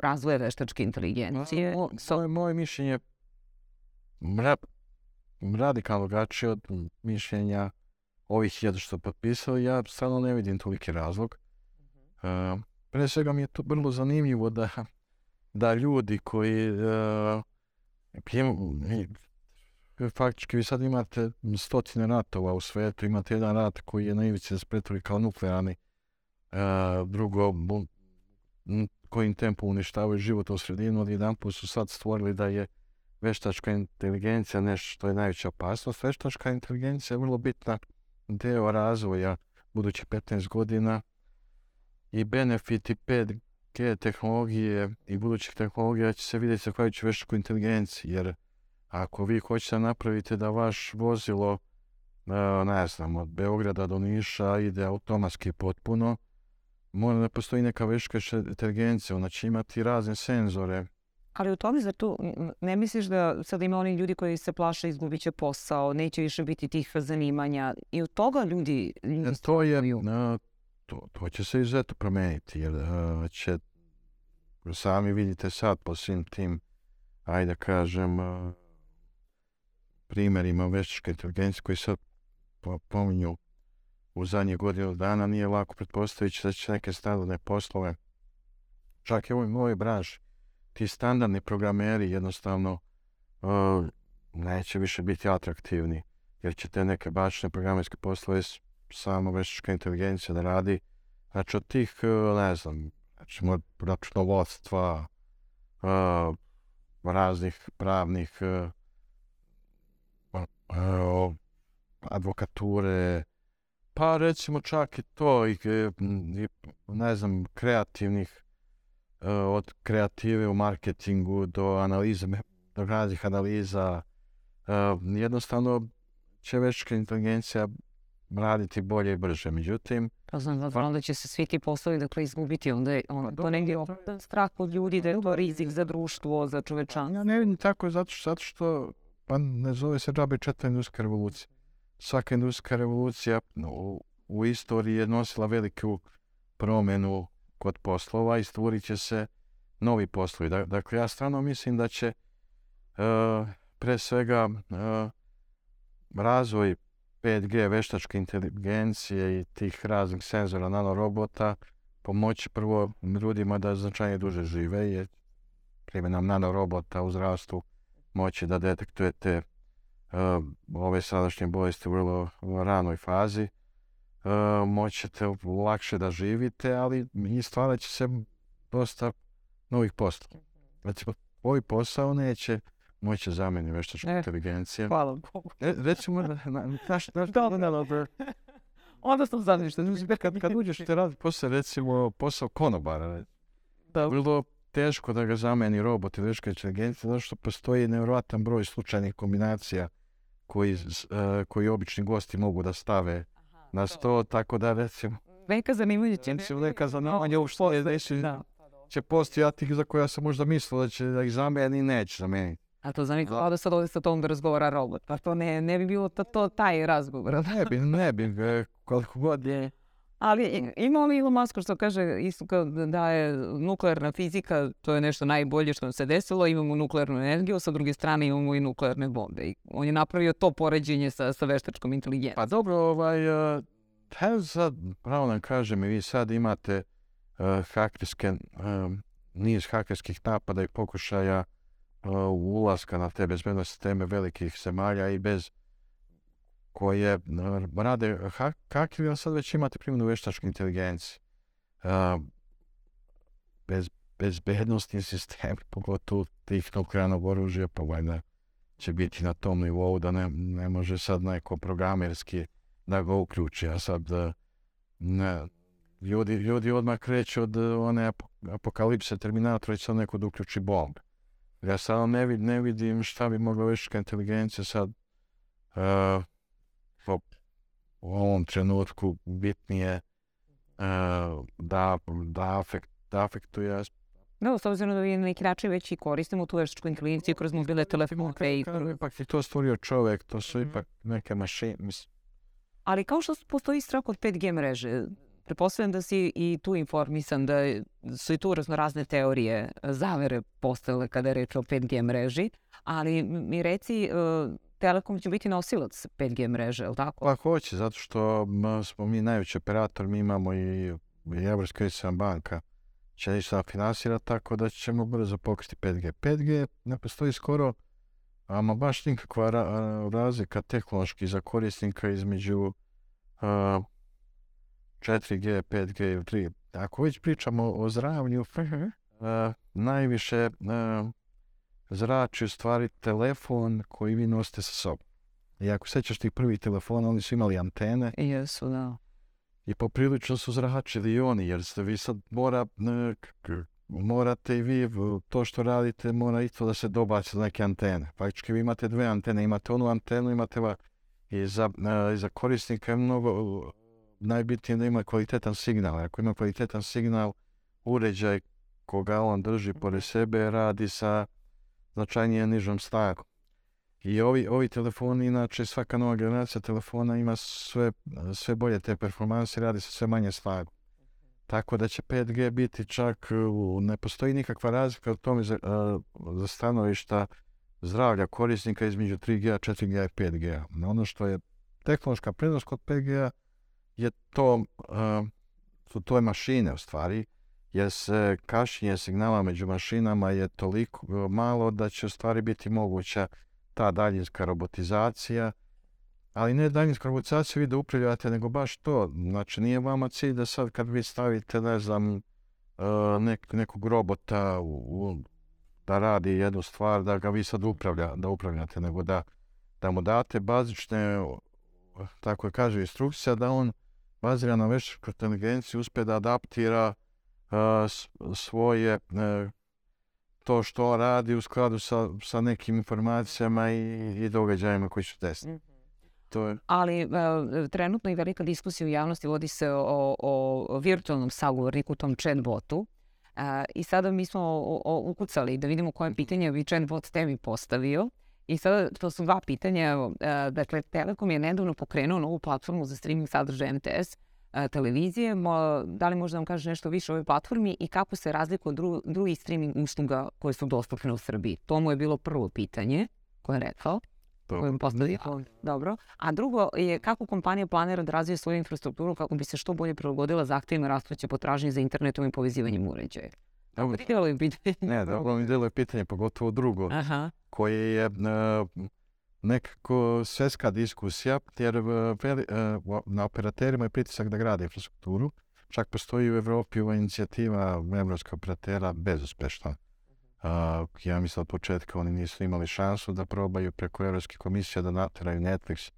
A: razvoja veštačke inteligencije?
B: Mo- Moje, moje mišljenje mra, radikalno drugačije od mišljenja ovih hiljada što su potpisali. Ja stvarno ne vidim toliki razlog. E, pre svega mi je to vrlo zanimljivo da, da ljudi koji e, i- faktički vi sad imate stotine ratova u svetu, imate jedan rat koji je na ivici se kao nuklearni, e, drugo kojim tempom uništavaju život u sredinu, odjedan put su sad stvorili da je veštačka inteligencija nešto što je najveća opasnost. Veštačka inteligencija je vrlo bitna deo razvoja budućih 15 godina i benefiti 5G tehnologije i budućih tehnologija će se vidjeti zahvaljujući veštačkoj inteligenciji, jer ako vi hoćete da napravite da vaš vozilo, e, ne znam, od Beograda do Niša ide automatski potpuno, mora da postoji neka veštačka inteligencija, ona će imati razne senzore,
A: Ali u tome, zar tu ne misliš da sad ima oni ljudi koji se plaše izgubit će posao, neće više biti tih zanimanja i od toga ljudi, ljudi
B: E, to je, to, to će se izuzetno promijeniti, jer uh, će, sami vidite sad po svim tim, ajde kažem, uh, primjerima veštačke inteligencije koji sad pominju u zadnjih godinu dana, nije lako pretpostaviti da će neke standardne poslove, čak i u ovoj branši, ti standardni programeri jednostavno uh, neće više biti atraktivni, jer će te neke bačne programerske poslove samo veštačka inteligencija da radi. Znači od tih, ne znam, znači od računovodstva, uh, raznih pravnih uh, advokature, pa recimo čak i to, i, i ne znam, kreativnih, od kreative u marketingu do analize, do raznih analiza, jednostavno će veštačka inteligencija raditi bolje i brže. Međutim...
A: Pa znam, da, onda će se svi ti poslovi dakle, izgubiti, onda je on, to negdje strah od ljudi da je to rizik za društvo, za čovečanstvo.
B: Ja ne vidim tako zato što, zato što pa ne zove se džabe četvrta industrijska revolucija. Svaka industrijska revolucija u, u istoriji je nosila veliku promjenu kod poslova i stvorit će se novi poslovi. Dakle, ja stvarno mislim da će uh, pre svega uh, razvoj 5G veštačke inteligencije i tih raznih senzora nanorobota pomoći prvo ljudima da značajnije duže žive jer primjenom nanorobota u zdravstvu moći da detektujete uh, ove sadašnje bolesti u vrlo ranoj fazi. Uh, moćete lakše da živite, ali i stvarat će se dosta novih poslova. Recimo, ovaj posao neće moće zameni veštačka e, inteligencija.
A: Hvala Bogu.
B: E, recimo, na, naš, naš,
A: Onda sam što
B: kad, kad uđeš te radi posao, recimo, posao konobara, da. vrlo teško da ga zameni robot ili veštačka inteligencija, zato što postoji nevjerojatan broj slučajnih kombinacija koji, uh, koji obični gosti mogu da stave Aha, na sto, to. tako da recimo...
A: Neka zanimanja će.
B: Recimo, neka zanimanja u što je, da, će postojati za koja sam možda mislio da će da ih zameni, neće zameniti.
A: A to znam kao da sad ovdje sa tom da razgovara robot. Pa to ne, ne bi bilo to, to taj razgovor.
B: ne bi, ne bi, koliko god je.
A: Ali ima li Elon Musk što kaže isto kao da je nuklearna fizika, to je nešto najbolje što nam se desilo, imamo nuklearnu energiju, sa druge strane imamo i nuklearne bombe. I on je napravio to poređenje sa, sa veštačkom inteligencijom.
B: Pa dobro, ovaj, uh, sad, pravo nam kažem, vi sad imate uh, hakerske, uh, niz hakerskih napada i pokušaja ulaska na te bezbednostne teme velikih zemalja i bez koje rade kakvi on sad već imate primjenu veštačke inteligencije. Bez bezbednostni sistem, pogotovo tih nuklearnog oružja, pa valjda će biti na tom nivou da ne, ne može sad neko programerski da ga uključi. A sad ne, ljudi, ljudi odmah kreću od one apokalipse Terminatora i sad neko da uključi bombe. Ja samo ne, vid, ne vidim šta bi mogla veštačka inteligencija sad uh, u ovom trenutku bitnije uh, da, da, afekt, da afektuje
A: No, s obzirom da vi na neki način već i koristimo tu veštačku inteligenciju kroz mobile telefone. I...
B: Ipak je to stvorio čovjek, to su mm. ipak neke mašine.
A: Ali kao što postoji strah od 5G mreže, Pretpostavljam da si i tu informisan da su i tu razno razne teorije zavere postale kada je reč o 5G mreži, ali mi reci, e, Telekom će biti nosilac 5G mreže, je li tako?
B: Pa hoće, zato što smo mi najveći operator, mi imamo i Evropska kreditna banka će ništa finansira, tako da ćemo brzo pokriti 5G. 5G ne postoji skoro, ama baš nikakva razlika tehnološki za korisnika između uh, 4G, 5G, 3. Ako već pričamo o zdravlju, uh, najviše uh, zrači u stvari telefon koji vi nosite sa sobom. I ako sećaš tih prvih telefona, oni su imali antene.
A: Jesu, da.
B: I poprilično su zračili i oni, jer ste vi sad mora, morate i vi to što radite, mora i to da se dobaci neke antene. Faktički vi imate dve antene, imate onu antenu, imate va, i za, i za korisnika je mnogo najbitnije da ima kvalitetan signal. Ako ima kvalitetan signal, uređaj koga on drži pored sebe radi sa značajnije nižom snagom. I ovi, ovi telefoni, inače svaka nova generacija telefona ima sve, sve bolje te performanse, radi sa sve manje snagom. Tako da će 5G biti čak, ne postoji nikakva razlika u tome za, za stanovišta zdravlja korisnika između 3G, 4G i 5G. No, Ono što je tehnološka prednost kod 5G je to, a, su to mašine u stvari, jer se kašnjenje signala među mašinama je toliko e, malo da će u stvari biti moguća ta daljinska robotizacija, ali ne daljinska robotizacija vi da upravljate, nego baš to. Znači, nije vama cilj da sad kad vi stavite, ne znam, e, nek, nekog robota u, u- da radi jednu stvar, da ga vi sad upravlja, da upravljate, nego da, da mu date bazične, tako je kaže instrukcija, da on bazira na veštačkoj inteligenciji uspije da adaptira s- svoje e, to što radi u skladu sa, sa nekim informacijama i, i događajima koji su desni. To je,
A: Ali e, trenutno i velika diskusija u javnosti vodi se o, o virtualnom sagovorniku, tom chatbotu. E, I sada mi smo o- o- ukucali da vidimo koje pitanje bi chatbot tebi postavio. I sada to su dva pitanja. Evo, e, dakle, Telekom je nedavno pokrenuo novu platformu za streaming sadržaja MTS e, televizije. Da li možda nam kaže nešto više o ovoj platformi i kako se razlikuje od dru- drugih streaming usluga koje su dostupne u Srbiji? To mu je bilo prvo pitanje koje je rekao koju postavio. Dobro. A drugo je kako kompanija planira da razvije svoju infrastrukturu kako bi se što bolje prilagodila zahtjevima rastuće potražnje za internetom i povezivanjem uređaja.
B: Evo,
A: Htjelo je pitanje.
B: ne, dobro mi djeluje pitanje, pogotovo drugo,
A: Aha.
B: koje je e, nekako svjetska diskusija, jer e, e, na operaterima je pritisak da grade infrastrukturu. Čak postoji u Europi ova inicijativa evropskog operatera bezuspešna. A, ja mislim od početka oni nisu imali šansu da probaju preko Europske komisije da nateraju Netflix,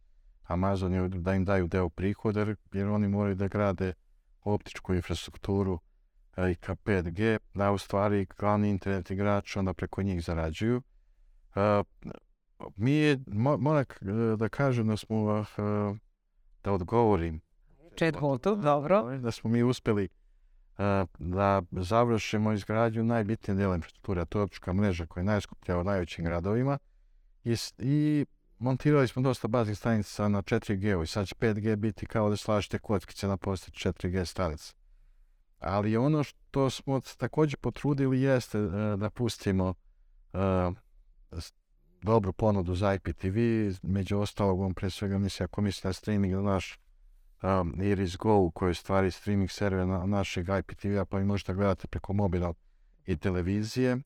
B: Amazon da im daju deo prihoda jer- oni moraju da grade optičku infrastrukturu i ka 5G, da u stvari glavni internet igrač onda preko njih zarađuju. E, mi moram k- da kažem da smo, e, da odgovorim,
A: Chatbotu, dobro.
B: da smo mi uspjeli e, da završimo izgradnju najbitnije dela infrastrukture, a to je optička mreža koja je najskuplja u najvećim gradovima i, i montirali smo dosta baznih stanica na 4G-u i sad će 5G biti kao da slažete kockice na postojeće 4G stanice. Ali ono što smo također potrudili jeste e, da pustimo e, dobru ponudu za IPTV, među ostalog on pre svega misli ako misli na streaming na naš um, Iris Go u kojoj je stvari streaming server na, našeg IPTV-a pa vi možete gledati preko mobila i televizije.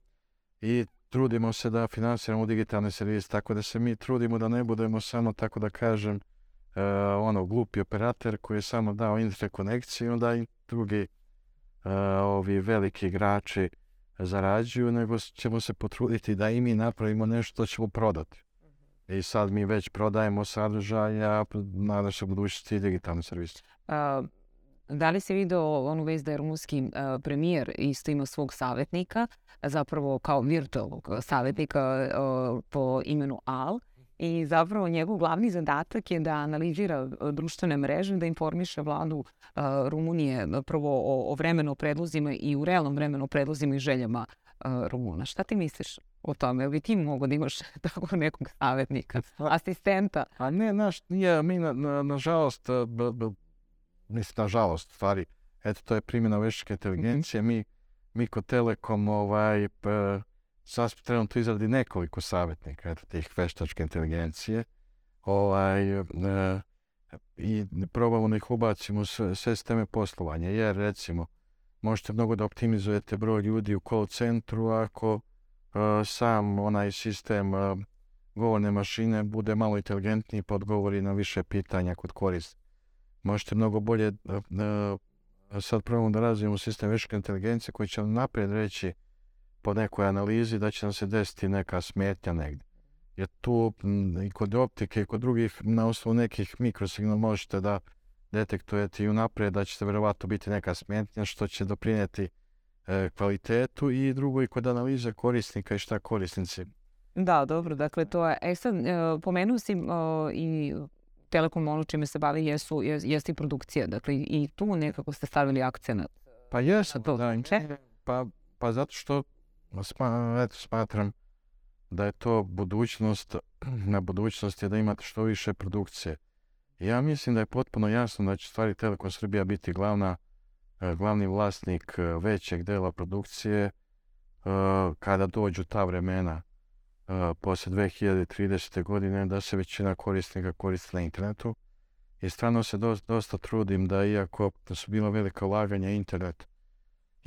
B: I trudimo se da financiramo digitalne servise tako da se mi trudimo da ne budemo samo tako da kažem e, ono glupi operator koji je samo dao internet konekciju onda i drugi ovi veliki igrači zarađuju nego ćemo se potruditi da i mi napravimo nešto što ćemo prodati. I sad mi već prodajemo sadržaja, nadam se budućnosti digitalni servis.
A: A, da li si vidio onu vez da je rumunski a, premijer isto ima svog savjetnika, zapravo kao virtualnog savjetnika a, po imenu Al, i zapravo njegov glavni zadatak je da analizira a, društvene mreže, da informiše vladu a, Rumunije a, prvo o, o vremenu predlozima i u realnom vremenu predlozima i željama Rumuna. Šta ti misliš o tome? Jel bi ti mogo da imaš tako nekog savjetnika, asistenta?
B: A ne, naš, nije, mi na, na, nažalost, e, b, b, mislim, nažalost, stvari, eto, to je primjena veštačke inteligencije, mi, mi kod Telekom, ovaj, p, sad trenutno izradi nekoliko savjetnika, eto, tih veštačke inteligencije, ovaj, e, i probamo da ih ubacimo u sve, sisteme poslovanja, jer, recimo, možete mnogo da optimizujete broj ljudi u call centru ako e, sam onaj sistem e, govorne mašine bude malo inteligentniji pa odgovori na više pitanja kod koristi. Možete mnogo bolje, sad probamo da razvijemo sistem veštačke inteligencije koji će naprijed reći po nekoj analizi da će nam se desiti neka smetnja negdje. Jer tu i kod optike i kod drugih na osnovu nekih mikrosignala možete da detektujete i unaprijed da će se vjerovatno biti neka smetnja što će doprinijeti e, kvalitetu i drugo i kod analize korisnika i šta korisnici
A: Da, dobro, dakle to je, e sad, e, pomenuo si i Telekom ono čime se bavi jesu, jes, jeste i produkcija, dakle i tu nekako ste stavili akcenat.
B: Pa jesam, da, pa, pa zato što eto, smatram da je to budućnost, na budućnost je da imate što više produkcije. Ja mislim da je potpuno jasno da će stvari Telekom Srbija biti glavna glavni vlasnik većeg dela produkcije kada dođu ta vremena poslije 2030. godine da se većina korisnika koristi na internetu. I stvarno se dosta, trudim da iako su bila velika ulaganja internet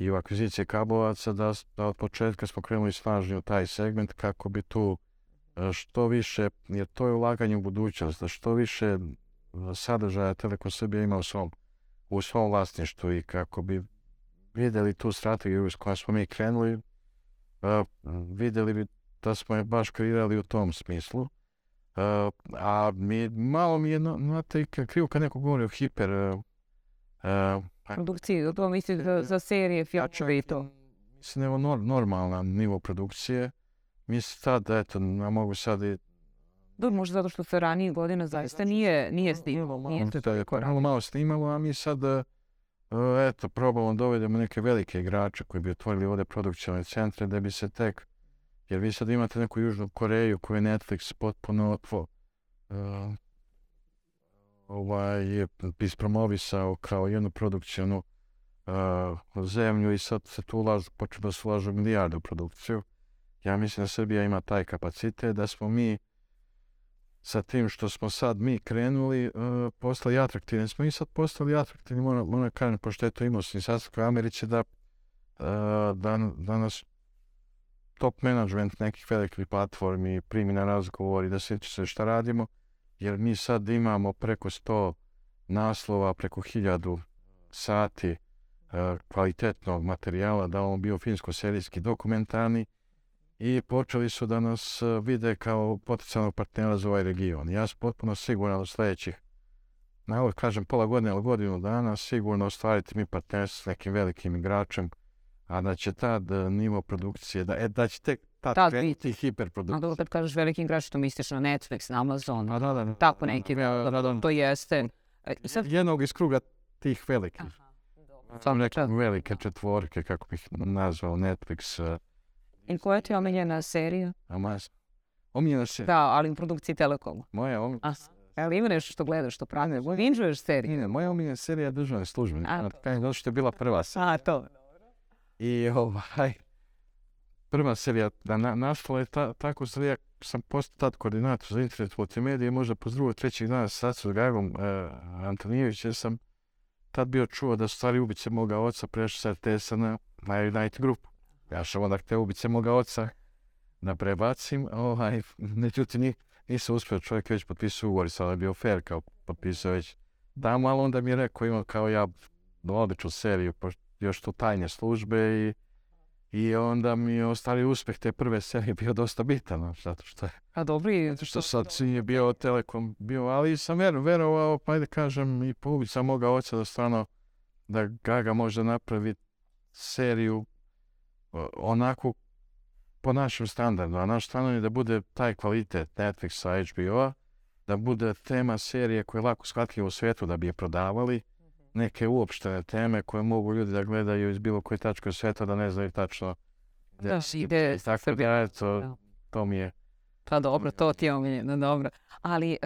B: i u akvizicije kablovaca, da, da od početka smo krenuli snažnije u taj segment kako bi tu što više, jer to je ulaganje u budućnost, da što više sadržaja Telekom Srbije ima u svom, u svom vlasništvu i kako bi vidjeli tu strategiju s kojom smo mi krenuli, vidjeli bi da smo je baš kreirali u tom smislu. a mi, malo mi je, znate, krivo kad neko govori o hiper...
A: Produkciji, to misli za, za serije, filmove i to.
B: Mislim, evo normalan nivo produkcije. Mi sad, eto, ja mogu sad i
A: dobro, možda zato što se ranije godina zaista nije, nije snimalo. Nije
B: malo, malo snimalo, a mi sad, e, eto, probamo dovedemo neke velike igrače koji bi otvorili ovdje produkcijone centre da bi se tek, jer vi sad imate neku Južnu Koreju koju je Netflix potpuno otvo, uh, ovaj, ispromovisao kao jednu produkcijonu uh, zemlju i sad se tu ulažu, počeo se ulažu milijardu u produkciju. Ja mislim da Srbija ima taj kapacitet da smo mi sa tim što smo sad mi krenuli, uh, postali atraktivni. Smo i sad postali atraktivni, moram, moram kažem, pošto je to imao u Americi, da, uh, da, da nas top management nekih velikih platformi primi na razgovor i da se šta radimo, jer mi sad imamo preko 100 naslova, preko hiljadu sati uh, kvalitetnog materijala, da on bio finsko-serijski dokumentarni, i počeli su da nas e, vide kao potencijalnog partnera za ovaj region. Ja sam potpuno siguran u sljedećih, na kažem pola godine ili godinu dana, sigurno ostvariti mi partnerstvo s nekim velikim igračem, a da će tad e, nivo produkcije, da, e, da će tek tad, tad krenuti hiperprodukcija. A
A: dobro, kad kažeš veliki igrač, to misliš na Netflix, na Amazon,
B: a da, da,
A: tako neki, to jeste.
B: Sad... Jednog iz kruga tih velikih. Sam neke velike četvorke, kako bih nazvao Netflix,
A: i koja ti je omiljena serija?
B: A Omiljena serija?
A: Da, ali u produkciji Telekoma.
B: Moja omiljena
A: Ali ima nešto što gledaš, što pravi? Binžuješ seriju?
B: Ne, moja omiljena serija je državne službe. A, zato što je bila prva serija.
A: A, to.
B: I ovaj, prva serija, da na, nastala je ta, tako serija, sam postao tad koordinator za internet multimedije, možda po drugog, trećeg dana sa s Gagom uh, Antonijević, jer sam tad bio čuo da su stvari ubice moga oca prešli sa RTS-a na, na Unite grupu. Ja sam onda htio ubiti moga oca da prebacim, ovaj, međutim nisam uspio, čovjek već potpisao ugovor, sad je bio fair kao potpisao već tamo, ali onda mi je rekao ima kao ja odličnu seriju, još tu tajne službe i, i onda mi je ostali uspjeh te prve serije bio dosta bitan, zato što je...
A: A dobri...
B: Zato što sad je bio Telekom bio, ali sam verovao, pa ajde kažem, i po sam moga oca da stvarno da Gaga može napraviti seriju onako po našem standardu, a naš standard je da bude taj kvalitet Netflixa, HBO-a, da bude tema serije koja je lako shvatljiva u svijetu da bi je prodavali. Neke uopštene teme koje mogu ljudi da gledaju iz bilo koje tačke svijeta da ne znaju tačno
A: da, ide
B: tako da, to, to mi je
A: pa dobro, to ti je omiljeno, dobro. Ali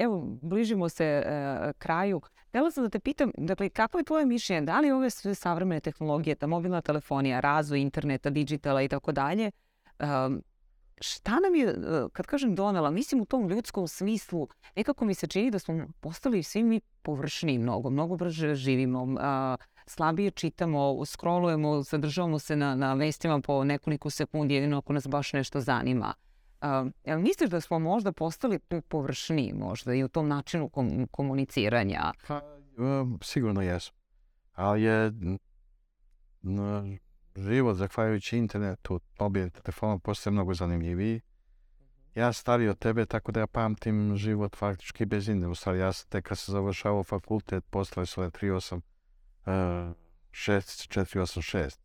A: evo, bližimo se uh, kraju. Htjela sam da te pitam, dakle, kako je tvoje mišljenje? Da li ove sve savremene tehnologije, ta mobilna telefonija, razvoj interneta, digitala i tako dalje, šta nam je, e, kad kažem donela, mislim u tom ljudskom smislu, nekako mi se čini da smo postali svi mi površni mnogo, mnogo brže živimo, slabije čitamo, scrollujemo, zadržavamo se na, na vestima po nekoliko sekundi, jedino ako nas baš nešto zanima. Uh, jel misliš da smo možda postali površniji možda i u tom načinu komuniciranja?
B: Pa, sigurno jesu. Ali je život zahvaljujući internetu, mobilnim telefonom postaje mnogo zanimljiviji. Mhm. Ja stariji od tebe, tako da ja pamtim život faktički bez interneta. U stvari, ja tek kad sam završavao fakultet, postale su 38, uh, 6, 486.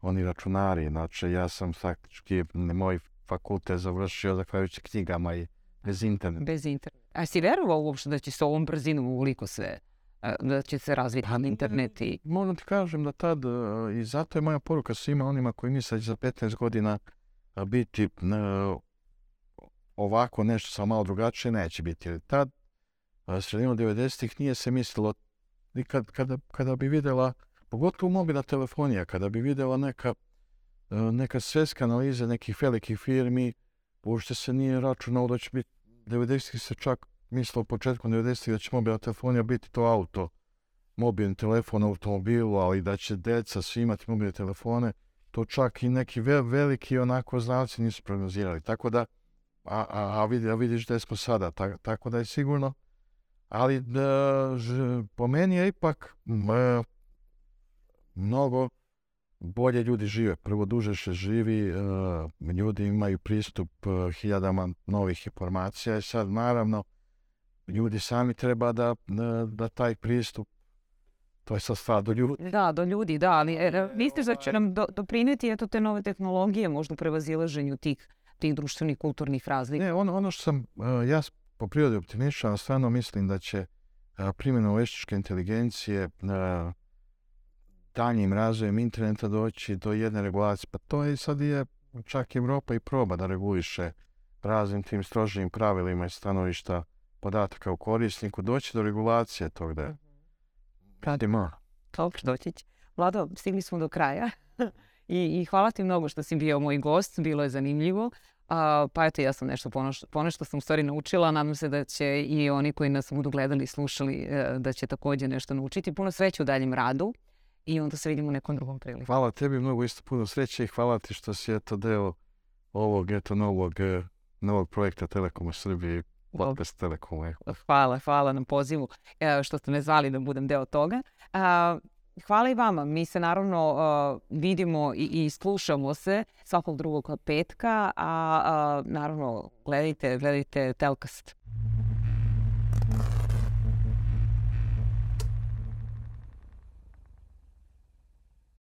B: Oni računari, znači ja sam faktički, moj fakultet završio zahvaljujući knjigama i bez interneta.
A: Bez interneta. A si verovao uopšte da će se ovom brzinom uvoliko sve, da će se razviti pa, internet i...
B: Moram ti kažem da tad, e, i zato je moja poruka svima onima koji misle za 15 godina biti e, ovako nešto samo malo drugačije, neće biti. Jer tad, sredinom 90-ih nije se mislilo, kada, kada bi vidjela Pogotovo mobilna telefonija, kada bi vidjela neka, e, neka svjetska analiza nekih velikih firmi, uopšte se nije računalo da će biti 90 se čak mislilo početkom 90 da će mobilna telefonija biti to auto, mobilni telefon u automobilu, ali da će deca svi imati mobilne telefone, to čak i neki veliki onako znalci nisu prognozirali. Tako da, a, a, a, vidiš da smo sada, tako da je sigurno, ali da, po meni je ipak mnogo bolje ljudi žive. Prvo duže se živi, uh, ljudi imaju pristup uh, hiljadama novih informacija i sad naravno ljudi sami treba da, da taj pristup to je sad stvar do ljudi.
A: Da, do ljudi, da, ali er, misliš da će nam do, doprineti eto te nove tehnologije možda u prevazilaženju tih, tih društvenih kulturnih razlika?
B: Ne, ono, ono što sam, uh, ja po prirodi optimističan, stvarno mislim da će uh, primjena veštačke inteligencije uh, daljnjim razvojem interneta doći do jedne regulacije. Pa to je sad je čak Europa i proba da reguliše raznim tim strožijim pravilima i stanovišta podataka u korisniku, doći do regulacije tog da je. Radimo.
A: Dobro, doći će. Vlado, stigli smo do kraja. I, I hvala ti mnogo što si bio moj gost, bilo je zanimljivo. A, pa eto, ja sam nešto ponešto sam u stvari naučila, nadam se da će i oni koji nas budu gledali i slušali e, da će također nešto naučiti. Puno sreće u daljem radu i onda se vidimo u nekom drugom priliku.
B: Hvala tebi mnogo isto puno sreće i hvala ti što si eto deo ovog eto novog, e, novog projekta Telekoma Srbije podcast Telekoma.
A: Hvala, hvala na pozivu e, što ste me zvali da budem deo toga. Hvala i vama. Mi se naravno vidimo i, slušamo se svakog drugog petka, a, a naravno gledajte, gledajte Telkast.